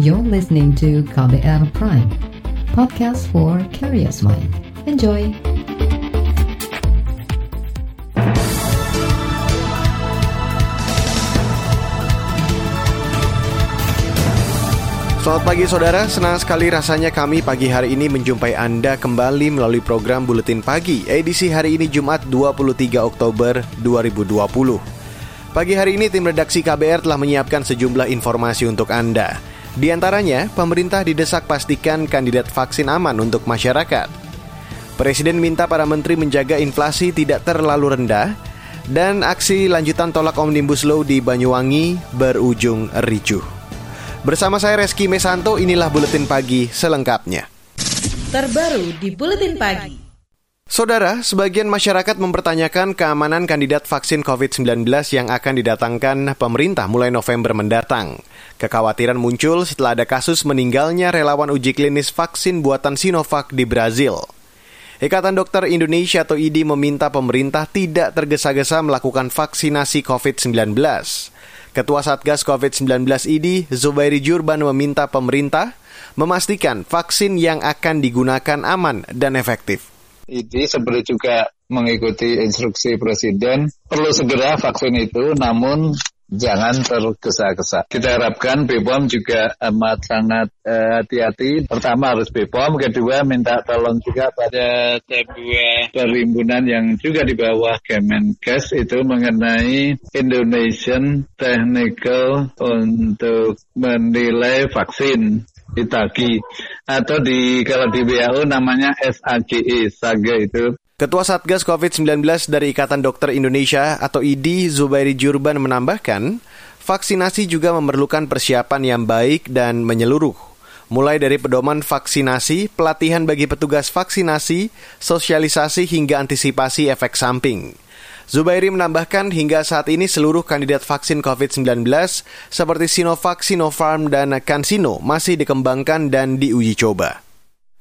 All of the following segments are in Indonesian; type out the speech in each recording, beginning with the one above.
You're listening to KBR Prime, podcast for curious mind. Enjoy! Selamat pagi saudara, senang sekali rasanya kami pagi hari ini menjumpai Anda kembali melalui program Buletin Pagi edisi hari ini Jumat 23 Oktober 2020. Pagi hari ini tim redaksi KBR telah menyiapkan sejumlah informasi untuk Anda. Di antaranya, pemerintah didesak pastikan kandidat vaksin aman untuk masyarakat. Presiden minta para menteri menjaga inflasi tidak terlalu rendah dan aksi lanjutan tolak Omnibus Law di Banyuwangi berujung ricuh. Bersama saya Reski Mesanto, inilah Buletin Pagi selengkapnya. Terbaru di Buletin Pagi. Saudara, sebagian masyarakat mempertanyakan keamanan kandidat vaksin COVID-19 yang akan didatangkan pemerintah mulai November mendatang. Kekhawatiran muncul setelah ada kasus meninggalnya relawan uji klinis vaksin buatan Sinovac di Brazil. Ikatan Dokter Indonesia atau IDI meminta pemerintah tidak tergesa-gesa melakukan vaksinasi COVID-19. Ketua Satgas COVID-19 IDI, Zubairi Jurban meminta pemerintah memastikan vaksin yang akan digunakan aman dan efektif. IDI seperti juga mengikuti instruksi Presiden perlu segera vaksin itu namun jangan tergesa-gesa. Kita harapkan BPOM juga amat sangat eh, hati-hati. Pertama harus BPOM, kedua minta tolong juga pada sebuah perhimpunan yang juga di bawah Kemenkes itu mengenai Indonesian Technical untuk menilai vaksin Itagi atau di kalau di WHO namanya SAGE, SAGE itu Ketua Satgas COVID-19 dari Ikatan Dokter Indonesia atau IDI Zubairi Jurban menambahkan, vaksinasi juga memerlukan persiapan yang baik dan menyeluruh. Mulai dari pedoman vaksinasi, pelatihan bagi petugas vaksinasi, sosialisasi hingga antisipasi efek samping. Zubairi menambahkan hingga saat ini seluruh kandidat vaksin COVID-19 seperti Sinovac, Sinopharm, dan CanSino masih dikembangkan dan diuji coba.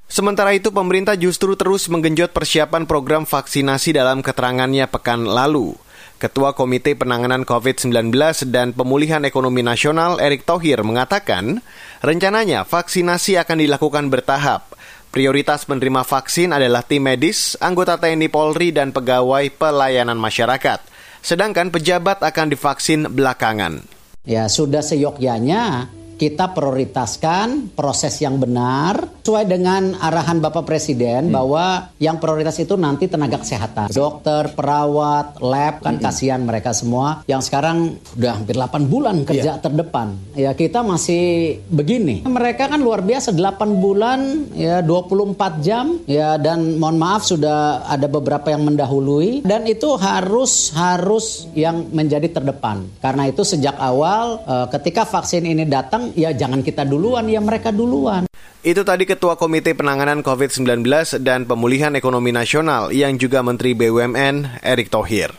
Sementara itu, pemerintah justru terus menggenjot persiapan program vaksinasi dalam keterangannya pekan lalu. Ketua Komite Penanganan COVID-19 dan Pemulihan Ekonomi Nasional Erick Thohir mengatakan, rencananya vaksinasi akan dilakukan bertahap. Prioritas penerima vaksin adalah tim medis, anggota TNI Polri, dan pegawai pelayanan masyarakat. Sedangkan pejabat akan divaksin belakangan. Ya, sudah seyogyanya kita prioritaskan proses yang benar sesuai dengan arahan Bapak Presiden hmm. bahwa yang prioritas itu nanti tenaga kesehatan, dokter, perawat, lab kan hmm. kasihan mereka semua yang sekarang udah hampir 8 bulan kerja yeah. terdepan. Ya kita masih begini. Mereka kan luar biasa 8 bulan ya 24 jam ya dan mohon maaf sudah ada beberapa yang mendahului dan itu harus harus yang menjadi terdepan. Karena itu sejak awal eh, ketika vaksin ini datang ya jangan kita duluan, ya mereka duluan. Itu tadi Ketua Komite Penanganan COVID-19 dan Pemulihan Ekonomi Nasional yang juga Menteri BUMN Erick Thohir.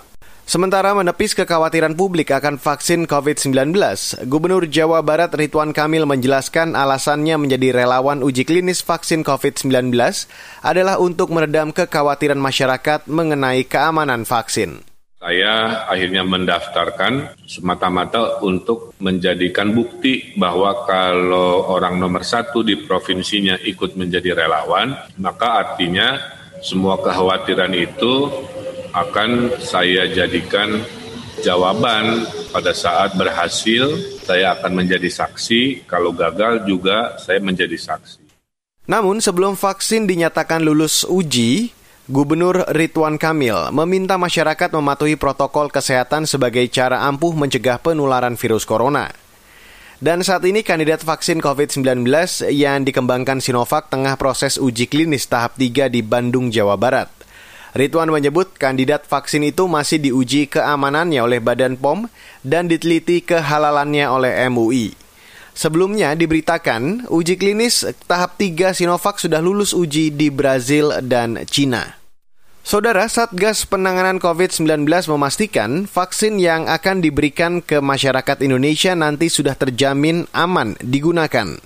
Sementara menepis kekhawatiran publik akan vaksin COVID-19, Gubernur Jawa Barat Ridwan Kamil menjelaskan alasannya menjadi relawan uji klinis vaksin COVID-19 adalah untuk meredam kekhawatiran masyarakat mengenai keamanan vaksin. Saya akhirnya mendaftarkan semata-mata untuk menjadikan bukti bahwa kalau orang nomor satu di provinsinya ikut menjadi relawan, maka artinya semua kekhawatiran itu akan saya jadikan jawaban pada saat berhasil saya akan menjadi saksi, kalau gagal juga saya menjadi saksi. Namun sebelum vaksin dinyatakan lulus uji, Gubernur Ridwan Kamil meminta masyarakat mematuhi protokol kesehatan sebagai cara ampuh mencegah penularan virus corona. Dan saat ini kandidat vaksin COVID-19 yang dikembangkan Sinovac tengah proses uji klinis tahap 3 di Bandung, Jawa Barat. Ridwan menyebut kandidat vaksin itu masih diuji keamanannya oleh Badan POM dan diteliti kehalalannya oleh MUI. Sebelumnya diberitakan uji klinis tahap 3 Sinovac sudah lulus uji di Brazil dan Cina. Saudara Satgas Penanganan COVID-19 memastikan vaksin yang akan diberikan ke masyarakat Indonesia nanti sudah terjamin aman digunakan.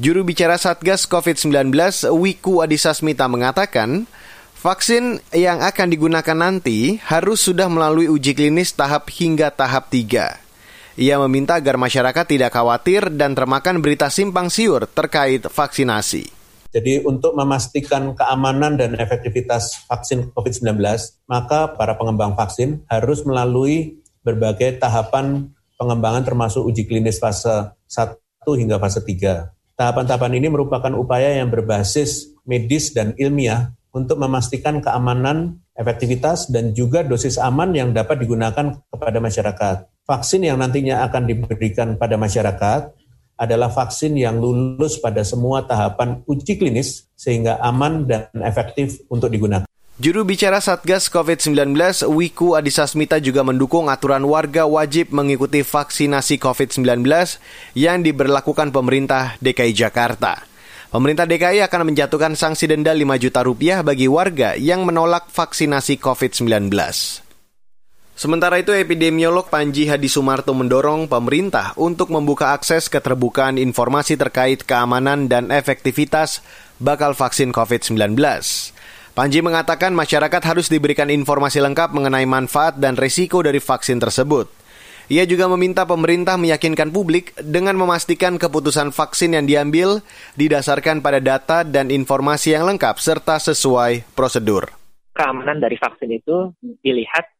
Juru bicara Satgas COVID-19 Wiku Adhisa Smita mengatakan, vaksin yang akan digunakan nanti harus sudah melalui uji klinis tahap hingga tahap 3. Ia meminta agar masyarakat tidak khawatir dan termakan berita simpang siur terkait vaksinasi. Jadi untuk memastikan keamanan dan efektivitas vaksin COVID-19, maka para pengembang vaksin harus melalui berbagai tahapan pengembangan termasuk uji klinis fase 1 hingga fase 3. Tahapan-tahapan ini merupakan upaya yang berbasis medis dan ilmiah untuk memastikan keamanan, efektivitas, dan juga dosis aman yang dapat digunakan kepada masyarakat. Vaksin yang nantinya akan diberikan pada masyarakat adalah vaksin yang lulus pada semua tahapan uji klinis sehingga aman dan efektif untuk digunakan. Juru bicara Satgas COVID-19 Wiku Adhisa Smita juga mendukung aturan warga wajib mengikuti vaksinasi COVID-19 yang diberlakukan pemerintah DKI Jakarta. Pemerintah DKI akan menjatuhkan sanksi denda 5 juta rupiah bagi warga yang menolak vaksinasi COVID-19. Sementara itu, epidemiolog Panji Hadi Sumarto mendorong pemerintah untuk membuka akses keterbukaan informasi terkait keamanan dan efektivitas bakal vaksin COVID-19. Panji mengatakan masyarakat harus diberikan informasi lengkap mengenai manfaat dan risiko dari vaksin tersebut. Ia juga meminta pemerintah meyakinkan publik dengan memastikan keputusan vaksin yang diambil didasarkan pada data dan informasi yang lengkap serta sesuai prosedur. Keamanan dari vaksin itu dilihat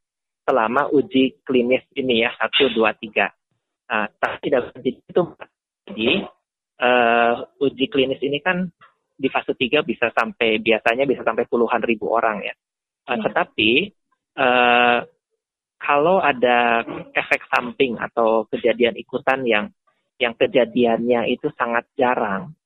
selama uji klinis ini ya, 1, 2, 3. Nah, tapi dalam itu, jadi uh, uji klinis ini kan di fase 3 bisa sampai biasanya bisa sampai puluhan ribu orang ya. Uh, Tetapi uh, kalau ada efek samping atau kejadian ikutan yang yang kejadiannya itu sangat jarang,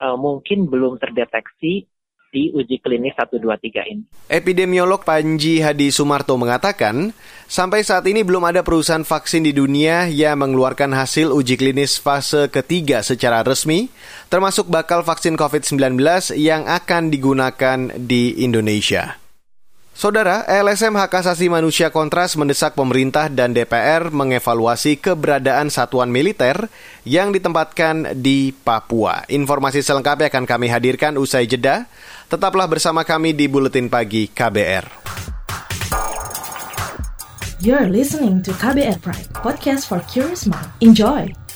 uh, mungkin belum terdeteksi di uji klinis 1, 2, 3 ini. Epidemiolog Panji Hadi Sumarto mengatakan, sampai saat ini belum ada perusahaan vaksin di dunia yang mengeluarkan hasil uji klinis fase ketiga secara resmi, termasuk bakal vaksin COVID-19 yang akan digunakan di Indonesia. Saudara, LSM Hak Asasi Manusia Kontras mendesak pemerintah dan DPR mengevaluasi keberadaan satuan militer yang ditempatkan di Papua. Informasi selengkapnya akan kami hadirkan usai jeda. Tetaplah bersama kami di Buletin Pagi KBR. You're listening to KBR Pride, podcast for curious mind. Enjoy!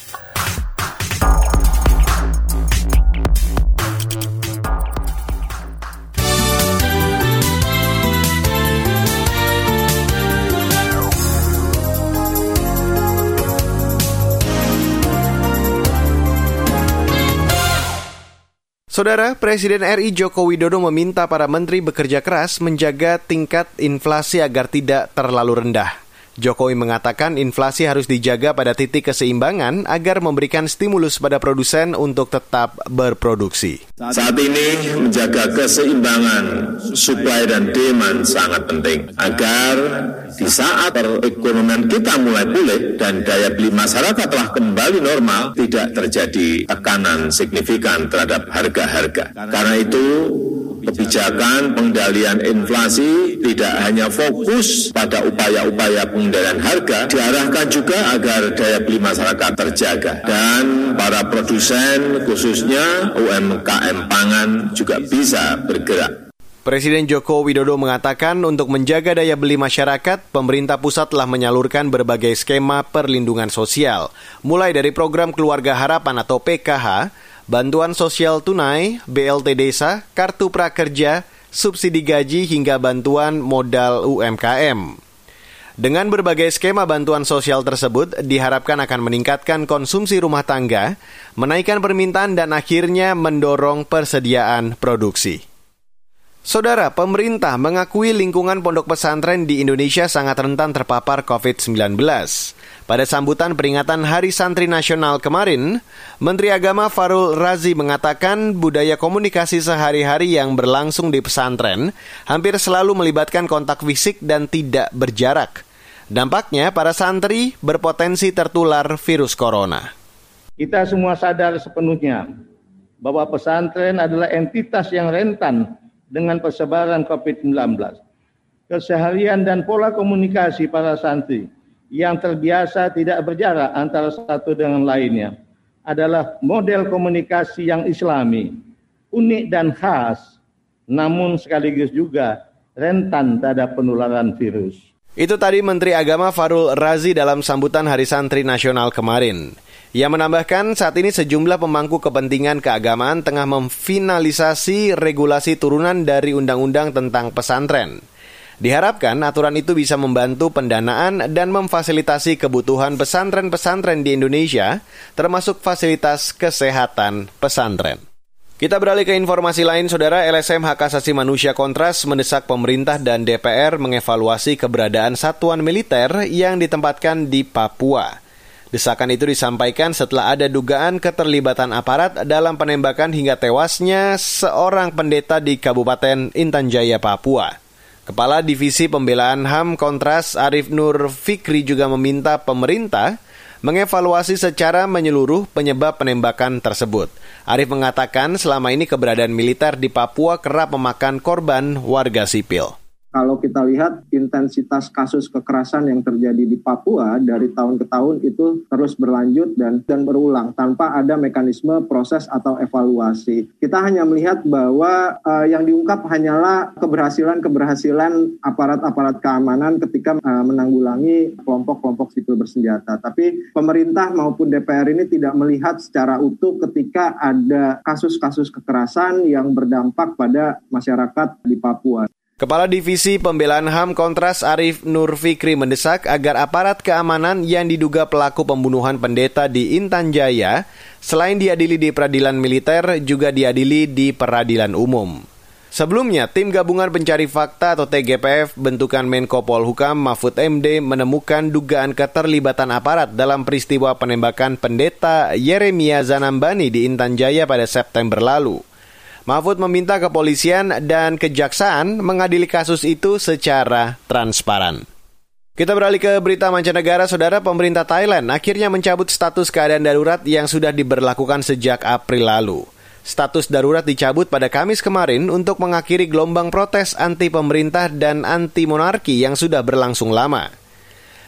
Saudara, Presiden RI Joko Widodo meminta para menteri bekerja keras menjaga tingkat inflasi agar tidak terlalu rendah. Jokowi mengatakan inflasi harus dijaga pada titik keseimbangan agar memberikan stimulus pada produsen untuk tetap berproduksi. Saat ini menjaga keseimbangan supply dan demand sangat penting agar di saat perekonomian kita mulai pulih dan daya beli masyarakat telah kembali normal tidak terjadi tekanan signifikan terhadap harga-harga. Karena itu kebijakan pengendalian inflasi tidak hanya fokus pada upaya-upaya pengendalian harga, diarahkan juga agar daya beli masyarakat terjaga dan para produsen khususnya UMKM pangan juga bisa bergerak. Presiden Joko Widodo mengatakan untuk menjaga daya beli masyarakat, pemerintah pusat telah menyalurkan berbagai skema perlindungan sosial, mulai dari program Keluarga Harapan atau PKH, bantuan sosial tunai, BLT desa, kartu prakerja, subsidi gaji hingga bantuan modal UMKM. Dengan berbagai skema bantuan sosial tersebut diharapkan akan meningkatkan konsumsi rumah tangga, menaikkan permintaan dan akhirnya mendorong persediaan produksi. Saudara, pemerintah mengakui lingkungan pondok pesantren di Indonesia sangat rentan terpapar COVID-19. Pada sambutan peringatan Hari Santri Nasional kemarin, Menteri Agama Farul Razi mengatakan budaya komunikasi sehari-hari yang berlangsung di pesantren hampir selalu melibatkan kontak fisik dan tidak berjarak. Dampaknya, para santri berpotensi tertular virus corona. Kita semua sadar sepenuhnya bahwa pesantren adalah entitas yang rentan dengan persebaran COVID-19. Keseharian dan pola komunikasi para santri yang terbiasa tidak berjarak antara satu dengan lainnya adalah model komunikasi yang islami, unik dan khas, namun sekaligus juga rentan terhadap penularan virus. Itu tadi Menteri Agama Farul Razi dalam sambutan Hari Santri Nasional kemarin. Ia menambahkan saat ini sejumlah pemangku kepentingan keagamaan tengah memfinalisasi regulasi turunan dari undang-undang tentang pesantren. Diharapkan aturan itu bisa membantu pendanaan dan memfasilitasi kebutuhan pesantren-pesantren di Indonesia, termasuk fasilitas kesehatan pesantren. Kita beralih ke informasi lain, Saudara LSM Hak Asasi Manusia Kontras mendesak pemerintah dan DPR mengevaluasi keberadaan satuan militer yang ditempatkan di Papua. Desakan itu disampaikan setelah ada dugaan keterlibatan aparat dalam penembakan hingga tewasnya seorang pendeta di Kabupaten Intan Jaya, Papua. Kepala Divisi Pembelaan HAM Kontras Arif Nur Fikri juga meminta pemerintah mengevaluasi secara menyeluruh penyebab penembakan tersebut. Arif mengatakan selama ini keberadaan militer di Papua kerap memakan korban warga sipil kalau kita lihat intensitas kasus kekerasan yang terjadi di Papua dari tahun ke tahun itu terus berlanjut dan dan berulang tanpa ada mekanisme proses atau evaluasi. Kita hanya melihat bahwa uh, yang diungkap hanyalah keberhasilan-keberhasilan aparat-aparat keamanan ketika uh, menanggulangi kelompok-kelompok sipil bersenjata. Tapi pemerintah maupun DPR ini tidak melihat secara utuh ketika ada kasus-kasus kekerasan yang berdampak pada masyarakat di Papua. Kepala Divisi Pembelaan HAM Kontras Arif Nur Fikri mendesak agar aparat keamanan yang diduga pelaku pembunuhan pendeta di Intan Jaya selain diadili di peradilan militer juga diadili di peradilan umum. Sebelumnya, tim gabungan pencari fakta atau TGPF bentukan Menko Polhukam Mahfud MD menemukan dugaan keterlibatan aparat dalam peristiwa penembakan pendeta Yeremia Zanambani di Intan Jaya pada September lalu. Mahfud meminta kepolisian dan kejaksaan mengadili kasus itu secara transparan. Kita beralih ke berita mancanegara, saudara pemerintah Thailand akhirnya mencabut status keadaan darurat yang sudah diberlakukan sejak April lalu. Status darurat dicabut pada Kamis kemarin untuk mengakhiri gelombang protes anti pemerintah dan anti monarki yang sudah berlangsung lama.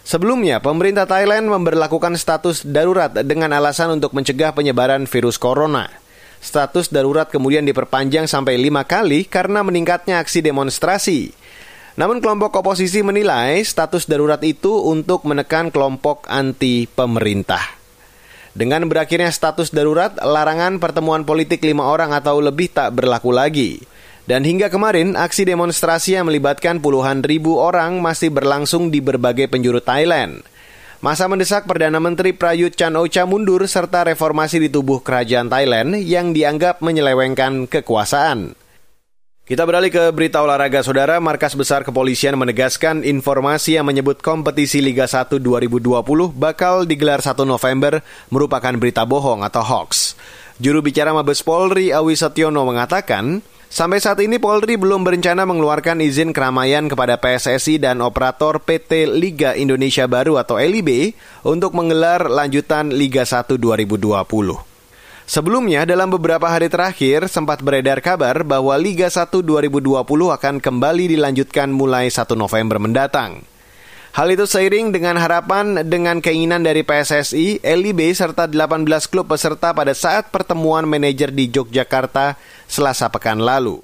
Sebelumnya, pemerintah Thailand memberlakukan status darurat dengan alasan untuk mencegah penyebaran virus corona. Status darurat kemudian diperpanjang sampai lima kali karena meningkatnya aksi demonstrasi. Namun kelompok oposisi menilai status darurat itu untuk menekan kelompok anti pemerintah. Dengan berakhirnya status darurat, larangan pertemuan politik lima orang atau lebih tak berlaku lagi. Dan hingga kemarin, aksi demonstrasi yang melibatkan puluhan ribu orang masih berlangsung di berbagai penjuru Thailand. Masa mendesak Perdana Menteri Prayut Chan Ocha mundur serta reformasi di tubuh kerajaan Thailand yang dianggap menyelewengkan kekuasaan. Kita beralih ke berita olahraga saudara, Markas Besar Kepolisian menegaskan informasi yang menyebut kompetisi Liga 1 2020 bakal digelar 1 November merupakan berita bohong atau hoax. Juru bicara Mabes Polri Awi Setiono mengatakan, Sampai saat ini Polri belum berencana mengeluarkan izin keramaian kepada PSSI dan operator PT Liga Indonesia Baru atau LIB untuk menggelar lanjutan Liga 1 2020. Sebelumnya, dalam beberapa hari terakhir sempat beredar kabar bahwa Liga 1 2020 akan kembali dilanjutkan mulai 1 November mendatang. Hal itu seiring dengan harapan dengan keinginan dari PSSI, LIB serta 18 klub peserta pada saat pertemuan manajer di Yogyakarta Selasa pekan lalu.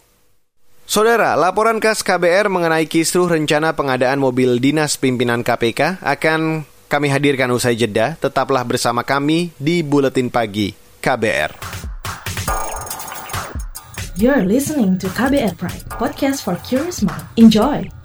Saudara, laporan khas KBR mengenai kisruh rencana pengadaan mobil dinas pimpinan KPK akan kami hadirkan usai jeda. Tetaplah bersama kami di Buletin Pagi KBR. You're listening to KBR Pride, podcast for curious mind. Enjoy!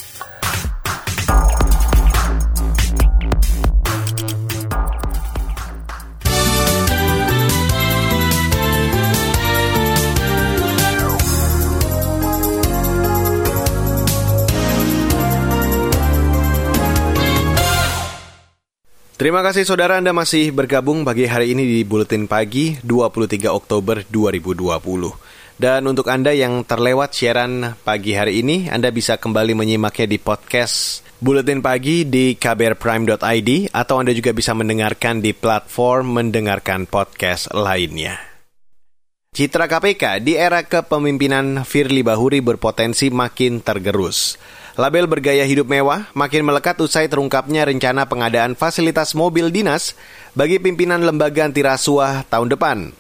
Terima kasih saudara Anda masih bergabung pagi hari ini di Buletin Pagi 23 Oktober 2020. Dan untuk Anda yang terlewat siaran pagi hari ini, Anda bisa kembali menyimaknya di podcast Buletin Pagi di kbrprime.id atau Anda juga bisa mendengarkan di platform mendengarkan podcast lainnya. Citra KPK di era kepemimpinan Firly Bahuri berpotensi makin tergerus. Label bergaya hidup mewah makin melekat usai terungkapnya rencana pengadaan fasilitas mobil dinas bagi pimpinan lembaga anti rasuah tahun depan.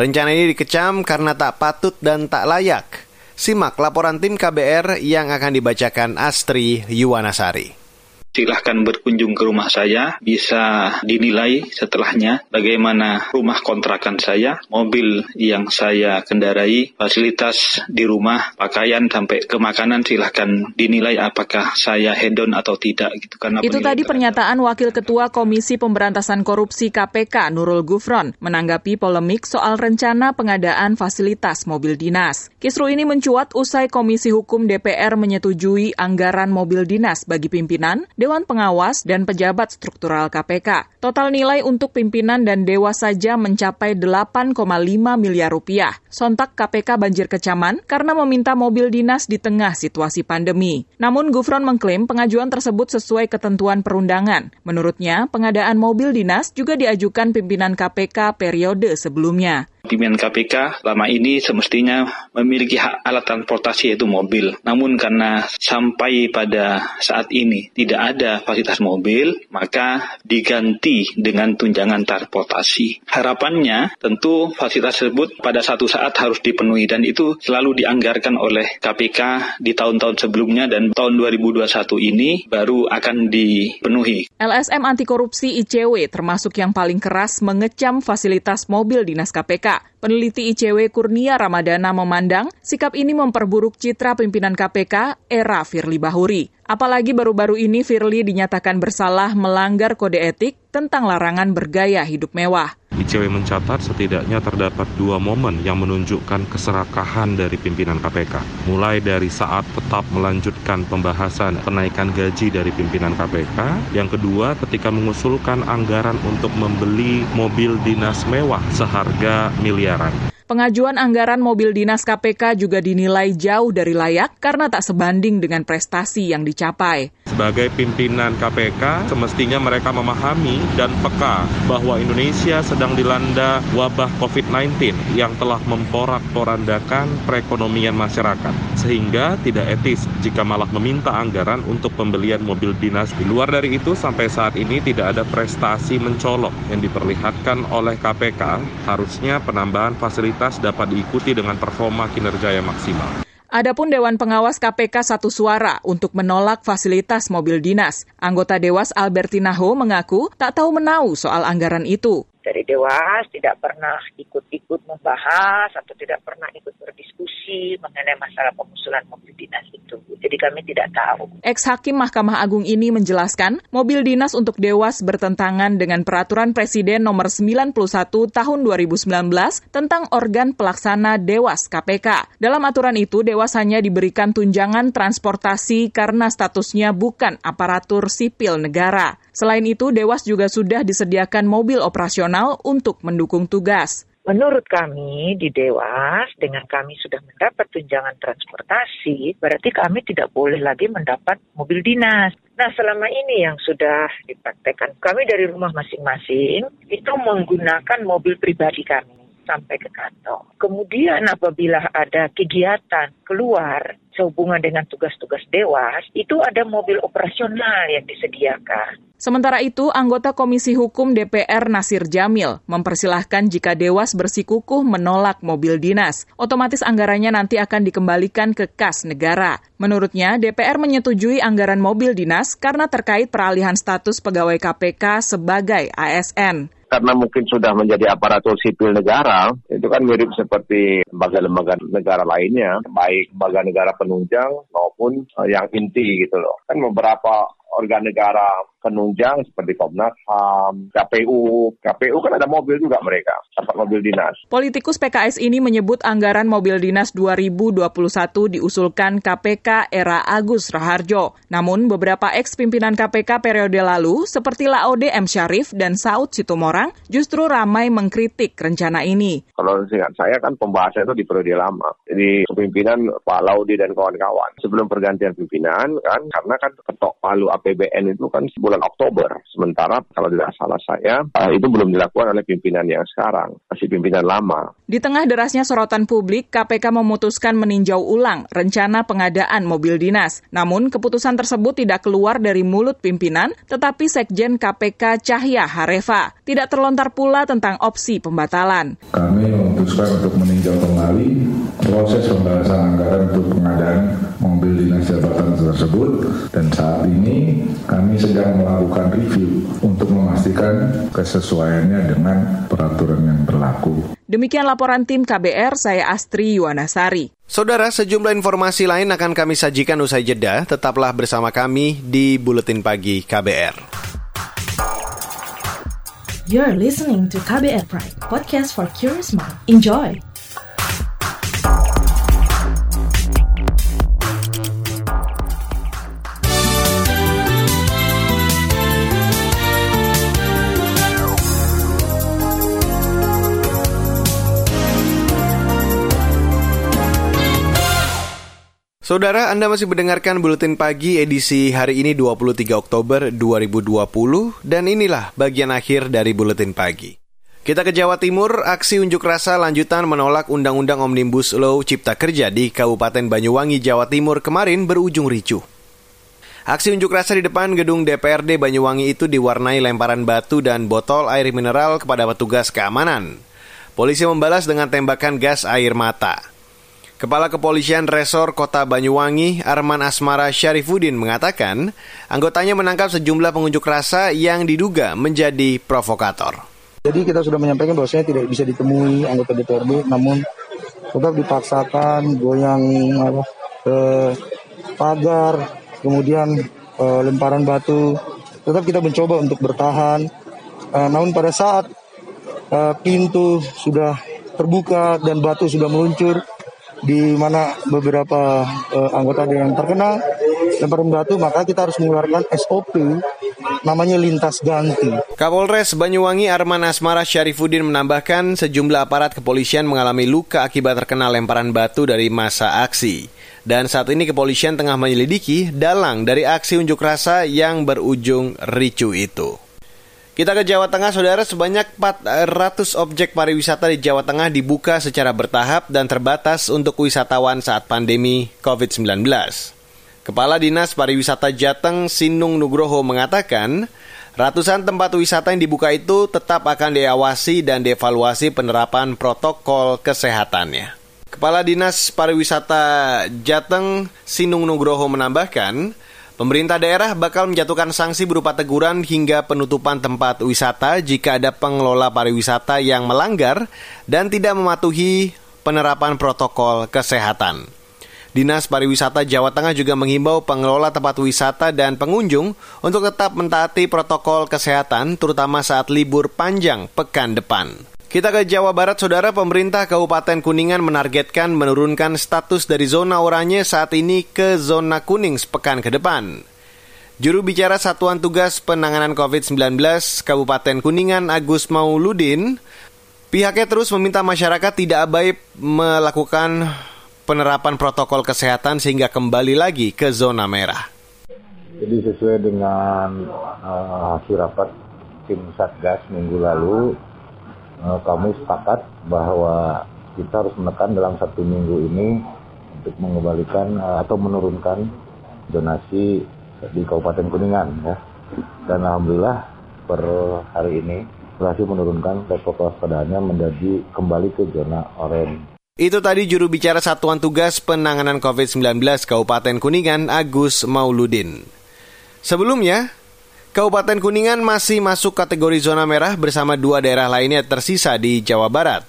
Rencana ini dikecam karena tak patut dan tak layak. Simak laporan tim KBR yang akan dibacakan Astri Yuwanasari. Silahkan berkunjung ke rumah saya, bisa dinilai setelahnya bagaimana rumah kontrakan saya, mobil yang saya kendarai, fasilitas di rumah, pakaian sampai ke makanan silahkan dinilai apakah saya hedon atau tidak gitu karena Itu tadi pernyataan Wakil Ketua Komisi Pemberantasan Korupsi KPK Nurul Gufron menanggapi polemik soal rencana pengadaan fasilitas mobil dinas. Kisru ini mencuat usai Komisi Hukum DPR menyetujui anggaran mobil dinas bagi pimpinan, Dewan Pengawas, dan pejabat struktural KPK. Total nilai untuk pimpinan dan dewas saja mencapai 8,5 miliar rupiah. Sontak KPK banjir kecaman karena meminta mobil dinas di tengah situasi pandemi. Namun Gufron mengklaim pengajuan tersebut sesuai ketentuan perundangan. Menurutnya, pengadaan mobil dinas juga diajukan pimpinan KPK periode sebelumnya. Pimpinan KPK lama ini semestinya memiliki hak alat transportasi yaitu mobil. Namun karena sampai pada saat ini tidak ada fasilitas mobil, maka diganti dengan tunjangan transportasi. Harapannya tentu fasilitas tersebut pada satu saat harus dipenuhi dan itu selalu dianggarkan oleh KPK di tahun-tahun sebelumnya dan tahun 2021 ini baru akan dipenuhi. LSM anti korupsi ICW termasuk yang paling keras mengecam fasilitas mobil dinas KPK. Indonesia Peneliti ICW Kurnia Ramadana memandang sikap ini memperburuk citra pimpinan KPK era Firly Bahuri. Apalagi baru-baru ini Firly dinyatakan bersalah melanggar kode etik tentang larangan bergaya hidup mewah. ICW mencatat setidaknya terdapat dua momen yang menunjukkan keserakahan dari pimpinan KPK. Mulai dari saat tetap melanjutkan pembahasan kenaikan gaji dari pimpinan KPK. Yang kedua ketika mengusulkan anggaran untuk membeli mobil dinas mewah seharga siaran Pengajuan anggaran mobil dinas KPK juga dinilai jauh dari layak karena tak sebanding dengan prestasi yang dicapai. Sebagai pimpinan KPK, semestinya mereka memahami dan peka bahwa Indonesia sedang dilanda wabah COVID-19 yang telah memporak-porandakan perekonomian masyarakat. Sehingga tidak etis jika malah meminta anggaran untuk pembelian mobil dinas. Di luar dari itu, sampai saat ini tidak ada prestasi mencolok yang diperlihatkan oleh KPK. Harusnya penambahan fasilitas dapat diikuti dengan performa kinerja yang maksimal. Adapun Dewan Pengawas KPK satu suara untuk menolak fasilitas mobil dinas. Anggota Dewas Albertina Ho mengaku tak tahu menau soal anggaran itu. Dari Dewas tidak pernah ikut-ikut membahas atau tidak pernah ikut berdiskusi mengenai masalah pengusulan mobil dinas itu. Jadi kami tidak tahu. Ex-Hakim Mahkamah Agung ini menjelaskan, mobil dinas untuk Dewas bertentangan dengan Peraturan Presiden Nomor 91 Tahun 2019 tentang organ pelaksana Dewas KPK. Dalam aturan itu, Dewas hanya diberikan tunjangan transportasi karena statusnya bukan aparatur sipil negara. Selain itu, Dewas juga sudah disediakan mobil operasional untuk mendukung tugas. Menurut kami di Dewas, dengan kami sudah mendapat tunjangan transportasi, berarti kami tidak boleh lagi mendapat mobil dinas. Nah, selama ini yang sudah dipraktekkan, kami dari rumah masing-masing itu menggunakan mobil pribadi kami sampai ke kantor. Kemudian apabila ada kegiatan keluar sehubungan dengan tugas-tugas dewas, itu ada mobil operasional yang disediakan. Sementara itu, anggota Komisi Hukum DPR Nasir Jamil mempersilahkan jika Dewas bersikukuh menolak mobil dinas. Otomatis anggarannya nanti akan dikembalikan ke kas negara. Menurutnya, DPR menyetujui anggaran mobil dinas karena terkait peralihan status pegawai KPK sebagai ASN karena mungkin sudah menjadi aparatur sipil negara, itu kan mirip seperti lembaga-lembaga negara lainnya, baik lembaga negara penunjang maupun yang inti gitu loh. Kan beberapa organ negara penunjang seperti Komnas HAM, KPU. KPU kan ada mobil juga mereka, dapat mobil dinas. Politikus PKS ini menyebut anggaran mobil dinas 2021 diusulkan KPK era Agus Raharjo. Namun beberapa ex pimpinan KPK periode lalu seperti Laode M. Syarif dan Saud Situmorang justru ramai mengkritik rencana ini. Kalau singkat saya kan pembahasan itu di periode lama. Jadi kepimpinan Pak Laudi dan kawan-kawan. Sebelum pergantian pimpinan kan, karena kan ketok palu APBN itu kan bulan Oktober. Sementara kalau tidak salah saya, uh, itu belum dilakukan oleh pimpinan yang sekarang, masih pimpinan lama. Di tengah derasnya sorotan publik, KPK memutuskan meninjau ulang rencana pengadaan mobil dinas. Namun, keputusan tersebut tidak keluar dari mulut pimpinan, tetapi Sekjen KPK Cahya Harefa. Tidak terlontar pula tentang opsi pembatalan. Kami memutuskan untuk meninjau kembali proses pembahasan anggaran untuk pengadaan mobil dinas jabatan tersebut dan saat ini kami sedang melakukan review untuk memastikan kesesuaiannya dengan peraturan yang berlaku. Demikian laporan tim KBR, saya Astri Yuwanasari. Saudara, sejumlah informasi lain akan kami sajikan usai jeda. Tetaplah bersama kami di Buletin Pagi KBR. You're listening to KBR Pride, podcast for curious mind. Enjoy! Saudara, Anda masih mendengarkan Buletin Pagi edisi hari ini 23 Oktober 2020 dan inilah bagian akhir dari Buletin Pagi. Kita ke Jawa Timur, aksi unjuk rasa lanjutan menolak Undang-Undang Omnibus Law Cipta Kerja di Kabupaten Banyuwangi, Jawa Timur kemarin berujung ricuh. Aksi unjuk rasa di depan gedung DPRD Banyuwangi itu diwarnai lemparan batu dan botol air mineral kepada petugas keamanan. Polisi membalas dengan tembakan gas air mata. Kepala Kepolisian Resor Kota Banyuwangi, Arman Asmara Syarifuddin mengatakan, anggotanya menangkap sejumlah pengunjuk rasa yang diduga menjadi provokator. Jadi kita sudah menyampaikan bahwasanya tidak bisa ditemui anggota DPRD, namun tetap dipaksakan goyang eh, pagar, kemudian eh, lemparan batu. Tetap kita mencoba untuk bertahan. Eh, namun pada saat eh, pintu sudah terbuka dan batu sudah meluncur, di mana beberapa uh, anggota yang terkena lemparan batu, maka kita harus mengeluarkan SOP namanya lintas ganti. Kapolres Banyuwangi Arman Asmara Syarifuddin menambahkan sejumlah aparat kepolisian mengalami luka akibat terkena lemparan batu dari masa aksi. Dan saat ini kepolisian tengah menyelidiki dalang dari aksi unjuk rasa yang berujung ricu itu. Kita ke Jawa Tengah, saudara, sebanyak 400 objek pariwisata di Jawa Tengah dibuka secara bertahap dan terbatas untuk wisatawan saat pandemi COVID-19. Kepala Dinas Pariwisata Jateng Sinung Nugroho mengatakan, ratusan tempat wisata yang dibuka itu tetap akan diawasi dan dievaluasi penerapan protokol kesehatannya. Kepala Dinas Pariwisata Jateng Sinung Nugroho menambahkan, Pemerintah daerah bakal menjatuhkan sanksi berupa teguran hingga penutupan tempat wisata jika ada pengelola pariwisata yang melanggar dan tidak mematuhi penerapan protokol kesehatan. Dinas Pariwisata Jawa Tengah juga menghimbau pengelola tempat wisata dan pengunjung untuk tetap mentaati protokol kesehatan terutama saat libur panjang pekan depan. Kita ke Jawa Barat, saudara pemerintah Kabupaten Kuningan menargetkan menurunkan status dari zona oranye saat ini ke zona kuning sepekan ke depan. Juru bicara Satuan Tugas Penanganan COVID-19 Kabupaten Kuningan Agus Mauludin, pihaknya terus meminta masyarakat tidak abai melakukan penerapan protokol kesehatan sehingga kembali lagi ke zona merah. Jadi sesuai dengan uh, hasil rapat tim Satgas minggu lalu, uh, kami sepakat bahwa kita harus menekan dalam satu minggu ini untuk mengembalikan uh, atau menurunkan donasi di Kabupaten Kuningan ya. Dan alhamdulillah per hari ini berhasil menurunkan level kewaspadaannya menjadi kembali ke zona oranye. Itu tadi juru bicara Satuan Tugas Penanganan COVID-19 Kabupaten Kuningan Agus Mauludin. Sebelumnya, Kabupaten Kuningan masih masuk kategori zona merah bersama dua daerah lainnya tersisa di Jawa Barat.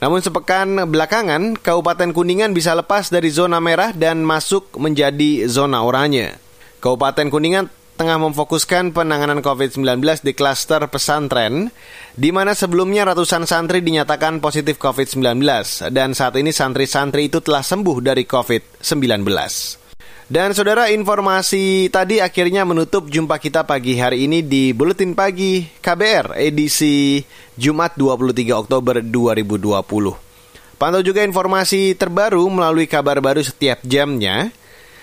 Namun sepekan belakangan, Kabupaten Kuningan bisa lepas dari zona merah dan masuk menjadi zona oranye. Kabupaten Kuningan tengah memfokuskan penanganan COVID-19 di klaster pesantren, di mana sebelumnya ratusan santri dinyatakan positif COVID-19, dan saat ini santri-santri itu telah sembuh dari COVID-19. Dan saudara informasi tadi akhirnya menutup jumpa kita pagi hari ini di Buletin Pagi KBR edisi Jumat 23 Oktober 2020. Pantau juga informasi terbaru melalui kabar baru setiap jamnya.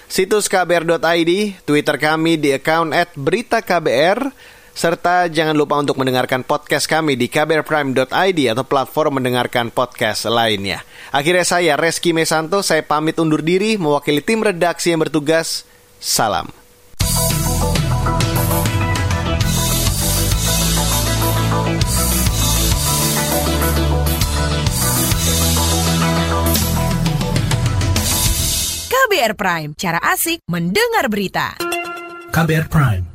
Situs kbr.id, Twitter kami di account at berita KBR, Serta jangan lupa untuk mendengarkan podcast kami di kbrprime.id atau platform mendengarkan podcast lainnya. Akhirnya saya, Reski Mesanto, saya pamit undur diri mewakili tim redaksi yang bertugas. Salam. KBR Prime, cara asik mendengar berita. KBR Prime,